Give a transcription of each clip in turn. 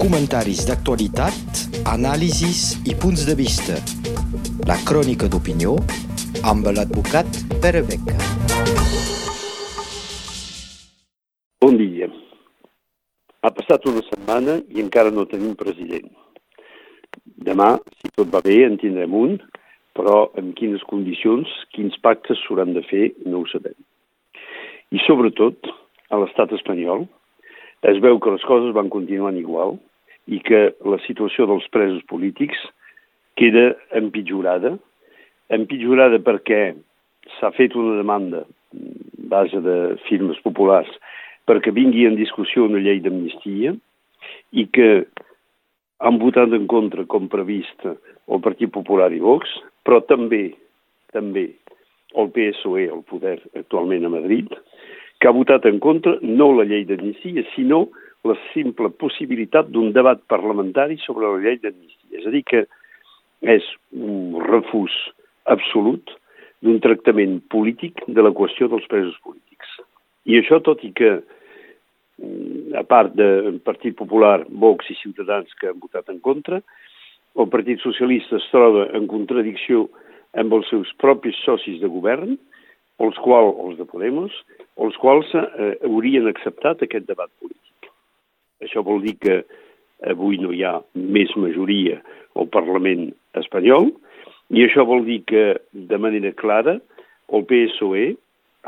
comentaris d'actualitat, anàlisis i punts de vista. La crònica d'opinió amb l'advocat Pere Beca. Bon dia. Ha passat una setmana i encara no tenim president. Demà, si tot va bé, en tindrem un, però en quines condicions, quins pactes s'hauran de fer, no ho sabem. I sobretot, a l'estat espanyol, es veu que les coses van continuant igual i que la situació dels presos polítics queda empitjorada, empitjorada perquè s'ha fet una demanda base de firmes populars perquè vingui en discussió una llei d'amnistia i que han votat en contra, com previst, el Partit Popular i Vox, però també també el PSOE, el poder actualment a Madrid, que ha votat en contra no la llei d'amnistia, sinó la simple possibilitat d'un debat parlamentari sobre la llei d'amnistia. És a dir, que és un refús absolut d'un tractament polític de la qüestió dels presos polítics. I això tot i que, mm, a part del Partit Popular, Vox i Ciutadans que han votat en contra, el Partit Socialista es troba en contradicció amb els seus propis socis de govern, els quals, els de Podemos, els quals eh, haurien acceptat aquest debat polític. Això vol dir que avui no hi ha més majoria al Parlament espanyol i això vol dir que, de manera clara, el PSOE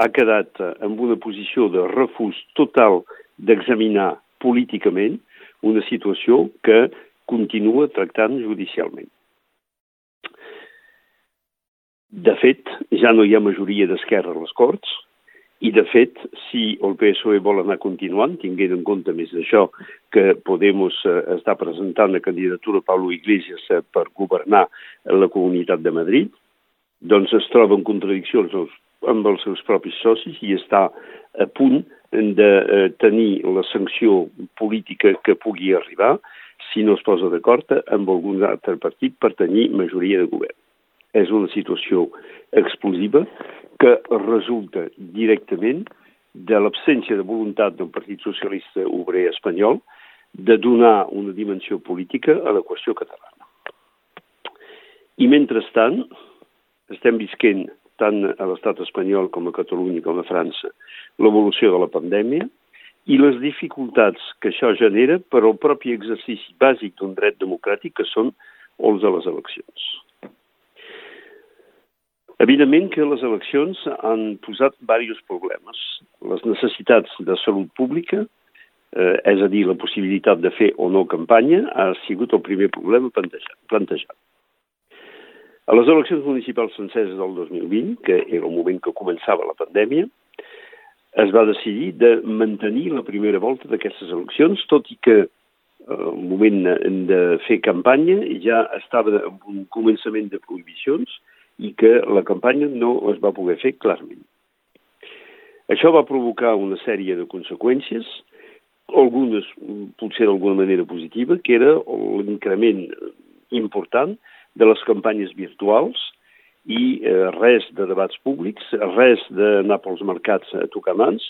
ha quedat en una posició de refús total d'examinar políticament una situació que continua tractant judicialment. De fet, ja no hi ha majoria d'esquerra a les Corts, i, de fet, si el PSOE vol anar continuant, tinguent en compte més d'això que Podemos eh, està presentant la candidatura Pablo Iglesias eh, per governar la Comunitat de Madrid, doncs es troba en contradicció amb els, amb els seus propis socis i està a punt de eh, tenir la sanció política que pugui arribar si no es posa d'acord amb algun altre partit per tenir majoria de govern. És una situació explosiva que resulta directament de l'absència de voluntat del Partit Socialista Obrer Espanyol de donar una dimensió política a la qüestió catalana. I mentrestant, estem visquent tant a l'estat espanyol com a Catalunya com a França l'evolució de la pandèmia i les dificultats que això genera per al propi exercici bàsic d'un dret democràtic que són els de les eleccions. Evidentment que les eleccions han posat diversos problemes. Les necessitats de salut pública, eh, és a dir, la possibilitat de fer o no campanya, ha sigut el primer problema plantejat. A les eleccions municipals franceses del 2020, que era el moment que començava la pandèmia, es va decidir de mantenir la primera volta d'aquestes eleccions, tot i que el eh, moment de fer campanya ja estava en un començament de prohibicions, i que la campanya no es va poder fer clarament. Això va provocar una sèrie de conseqüències, algunes potser d'alguna manera positiva, que era l'increment important de les campanyes virtuals i eh, res de debats públics, res d'anar pels mercats a tocar mans,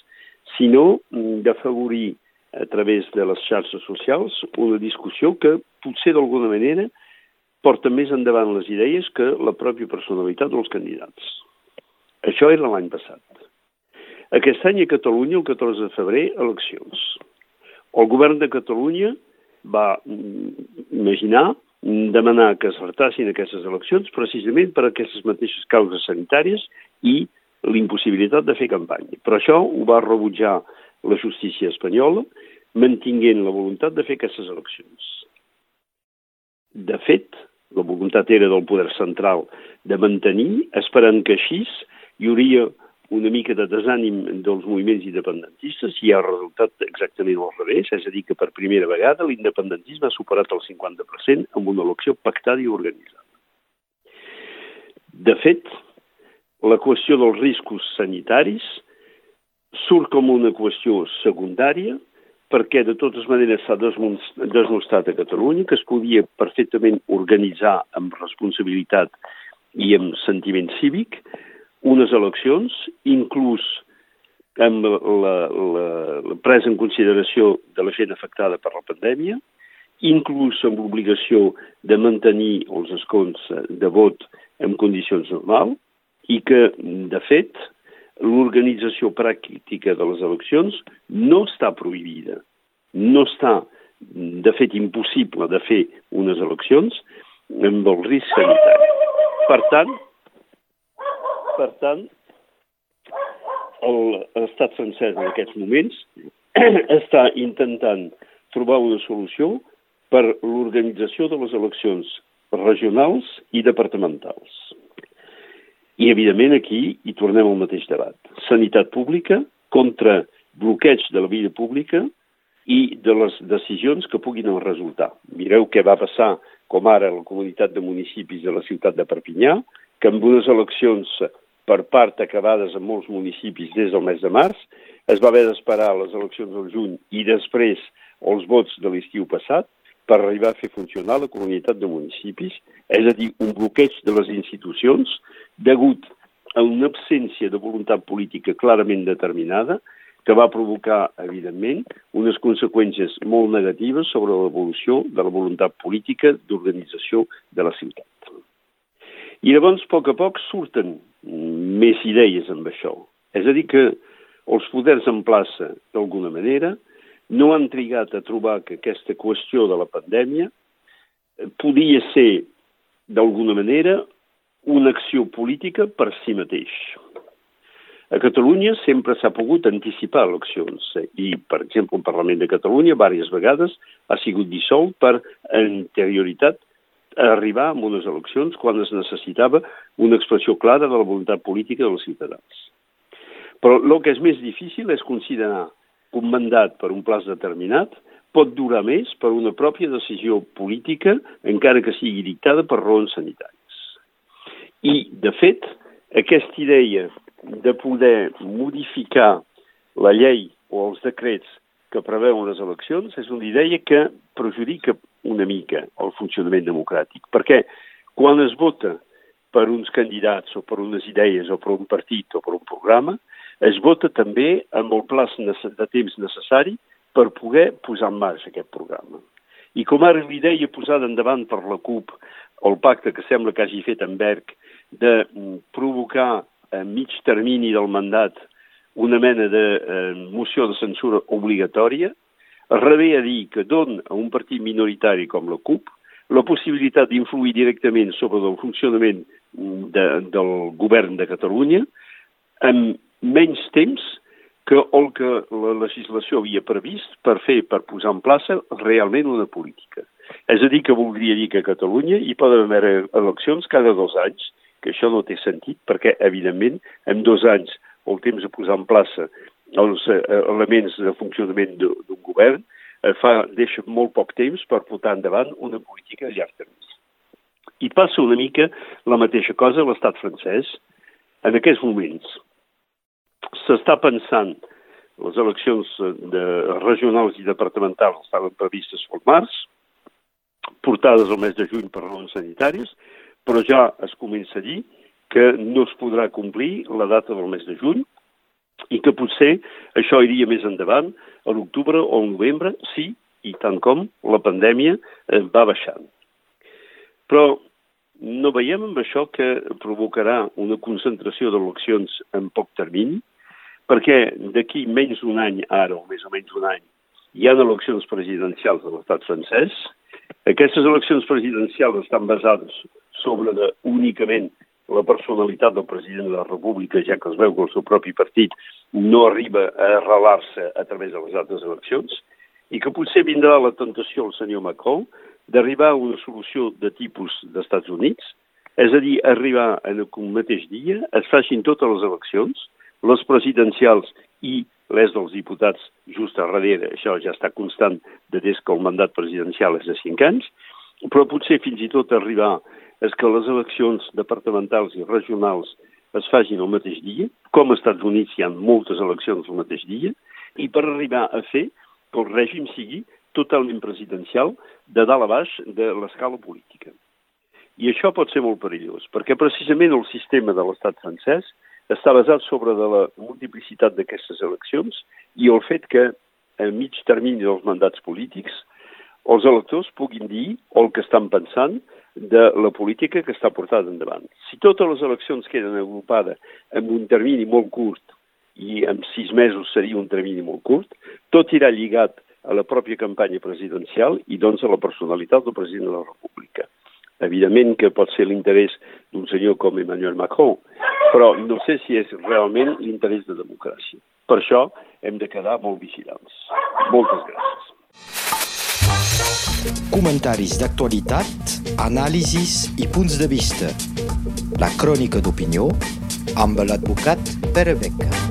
sinó mm, d'afavorir a través de les xarxes socials una discussió que potser d'alguna manera porta més endavant les idees que la pròpia personalitat dels candidats. Això era l'any passat. Aquest any a Catalunya, el 14 de febrer, eleccions. El govern de Catalunya va imaginar demanar que es aquestes eleccions precisament per aquestes mateixes causes sanitàries i l'impossibilitat de fer campanya. Però això ho va rebutjar la justícia espanyola, mantinguent la voluntat de fer aquestes eleccions. De fet, la voluntat era del poder central de mantenir, esperant que així hi hauria una mica de desànim dels moviments independentistes i ha resultat exactament al revés, és a dir, que per primera vegada l'independentisme ha superat el 50% amb una elecció pactada i organitzada. De fet, la qüestió dels riscos sanitaris surt com una qüestió secundària perquè de totes maneres s'ha desmostrat a Catalunya que es podia perfectament organitzar amb responsabilitat i amb sentiment cívic unes eleccions, inclús amb la, la, la presa en consideració de la gent afectada per la pandèmia, inclús amb l'obligació de mantenir els escons de vot en condicions normals, i que, de fet, l'organització pràctica de les eleccions no està prohibida. No està, de fet, impossible de fer unes eleccions amb el risc sanitari. Per tant, per tant, l'estat francès en aquests moments està intentant trobar una solució per l'organització de les eleccions regionals i departamentals. I, evidentment, aquí hi tornem al mateix debat. Sanitat pública contra bloqueig de la vida pública i de les decisions que puguin resultar. Mireu què va passar, com ara, a la comunitat de municipis de la ciutat de Perpinyà, que amb unes eleccions per part acabades en molts municipis des del mes de març, es va haver d'esperar les eleccions del juny i després els vots de l'estiu passat per arribar a fer funcionar la comunitat de municipis, és a dir, un bloqueig de les institucions degut a una absència de voluntat política clarament determinada que va provocar, evidentment, unes conseqüències molt negatives sobre l'evolució de la voluntat política d'organització de la ciutat. I llavors, a poc a poc, surten més idees amb això. És a dir, que els poders en plaça, d'alguna manera, no han trigat a trobar que aquesta qüestió de la pandèmia podia ser, d'alguna manera, una acció política per si mateix. A Catalunya sempre s'ha pogut anticipar eleccions i, per exemple, el Parlament de Catalunya diverses vegades ha sigut dissolt per anterioritat a arribar a unes eleccions quan es necessitava una expressió clara de la voluntat política dels ciutadans. Però el que és més difícil és considerar un mandat per un plaç determinat pot durar més per una pròpia decisió política, encara que sigui dictada per raons sanitàries. I, de fet, aquesta idea de poder modificar la llei o els decrets que preveuen les eleccions és una idea que perjudica una mica el funcionament democràtic, perquè quan es vota per uns candidats o per unes idees o per un partit o per un programa, es vota també amb el pla de temps necessari per poder posar en marxa aquest programa. I com ara l'idea posada endavant per la CUP, el pacte que sembla que hagi fet en Berg, de mm, provocar a mig termini del mandat una mena de eh, moció de censura obligatòria, rebé a dir que don a un partit minoritari com la CUP la possibilitat d'influir directament sobre el funcionament mm, de, del govern de Catalunya amb menys temps que el que la legislació havia previst per fer, per posar en plaça realment una política. És a dir, que voldria dir que a Catalunya hi poden haver eleccions cada dos anys, que això no té sentit, perquè, evidentment, en dos anys el temps de posar en plaça els eh, elements de funcionament d'un govern eh, fa, deixa molt poc temps per portar endavant una política a llarg termini. I passa una mica la mateixa cosa a l'estat francès en aquests moments s'està pensant les eleccions de regionals i departamentals estaven previstes pel març, portades al mes de juny per raons sanitàries, però ja es comença a dir que no es podrà complir la data del mes de juny i que potser això iria més endavant a l'octubre o al novembre, sí, i tant com la pandèmia eh, va baixant. Però no veiem amb això que provocarà una concentració d'eleccions en poc termini, perquè d'aquí menys d'un any, ara, o més o menys un any, hi ha eleccions presidencials de l'estat francès. Aquestes eleccions presidencials estan basades sobre de, únicament la personalitat del president de la República, ja que es veu que el seu propi partit no arriba a arrelar-se a través de les altres eleccions, i que potser vindrà la tentació al senyor Macron d'arribar a una solució de tipus d'Estats Units, és a dir, arribar en el mateix dia, es facin totes les eleccions, les presidencials i les dels diputats just a darrere, això ja està constant de des que el mandat presidencial és de 5 anys, però potser fins i tot arribar és que les eleccions departamentals i regionals es facin el mateix dia, com als Estats Units hi ha moltes eleccions el mateix dia, i per arribar a fer que el règim sigui totalment presidencial de dalt a baix de l'escala política. I això pot ser molt perillós, perquè precisament el sistema de l'estat francès està basat sobre de la multiplicitat d'aquestes eleccions i el fet que a mig termini dels mandats polítics els electors puguin dir el que estan pensant de la política que està portada endavant. Si totes les eleccions queden agrupades en un termini molt curt i en sis mesos seria un termini molt curt, tot irà lligat a la pròpia campanya presidencial i doncs a la personalitat del president de la República. Evidentment que pot ser l'interès d'un senyor com Emmanuel Macron, però no sé si és realment l'interès de democràcia. Per això hem de quedar molt vigilants. Moltes gràcies. Comentaris d'actualitat, anàlisis i punts de vista. La crònica d'opinió amb l'advocat Pere Beca.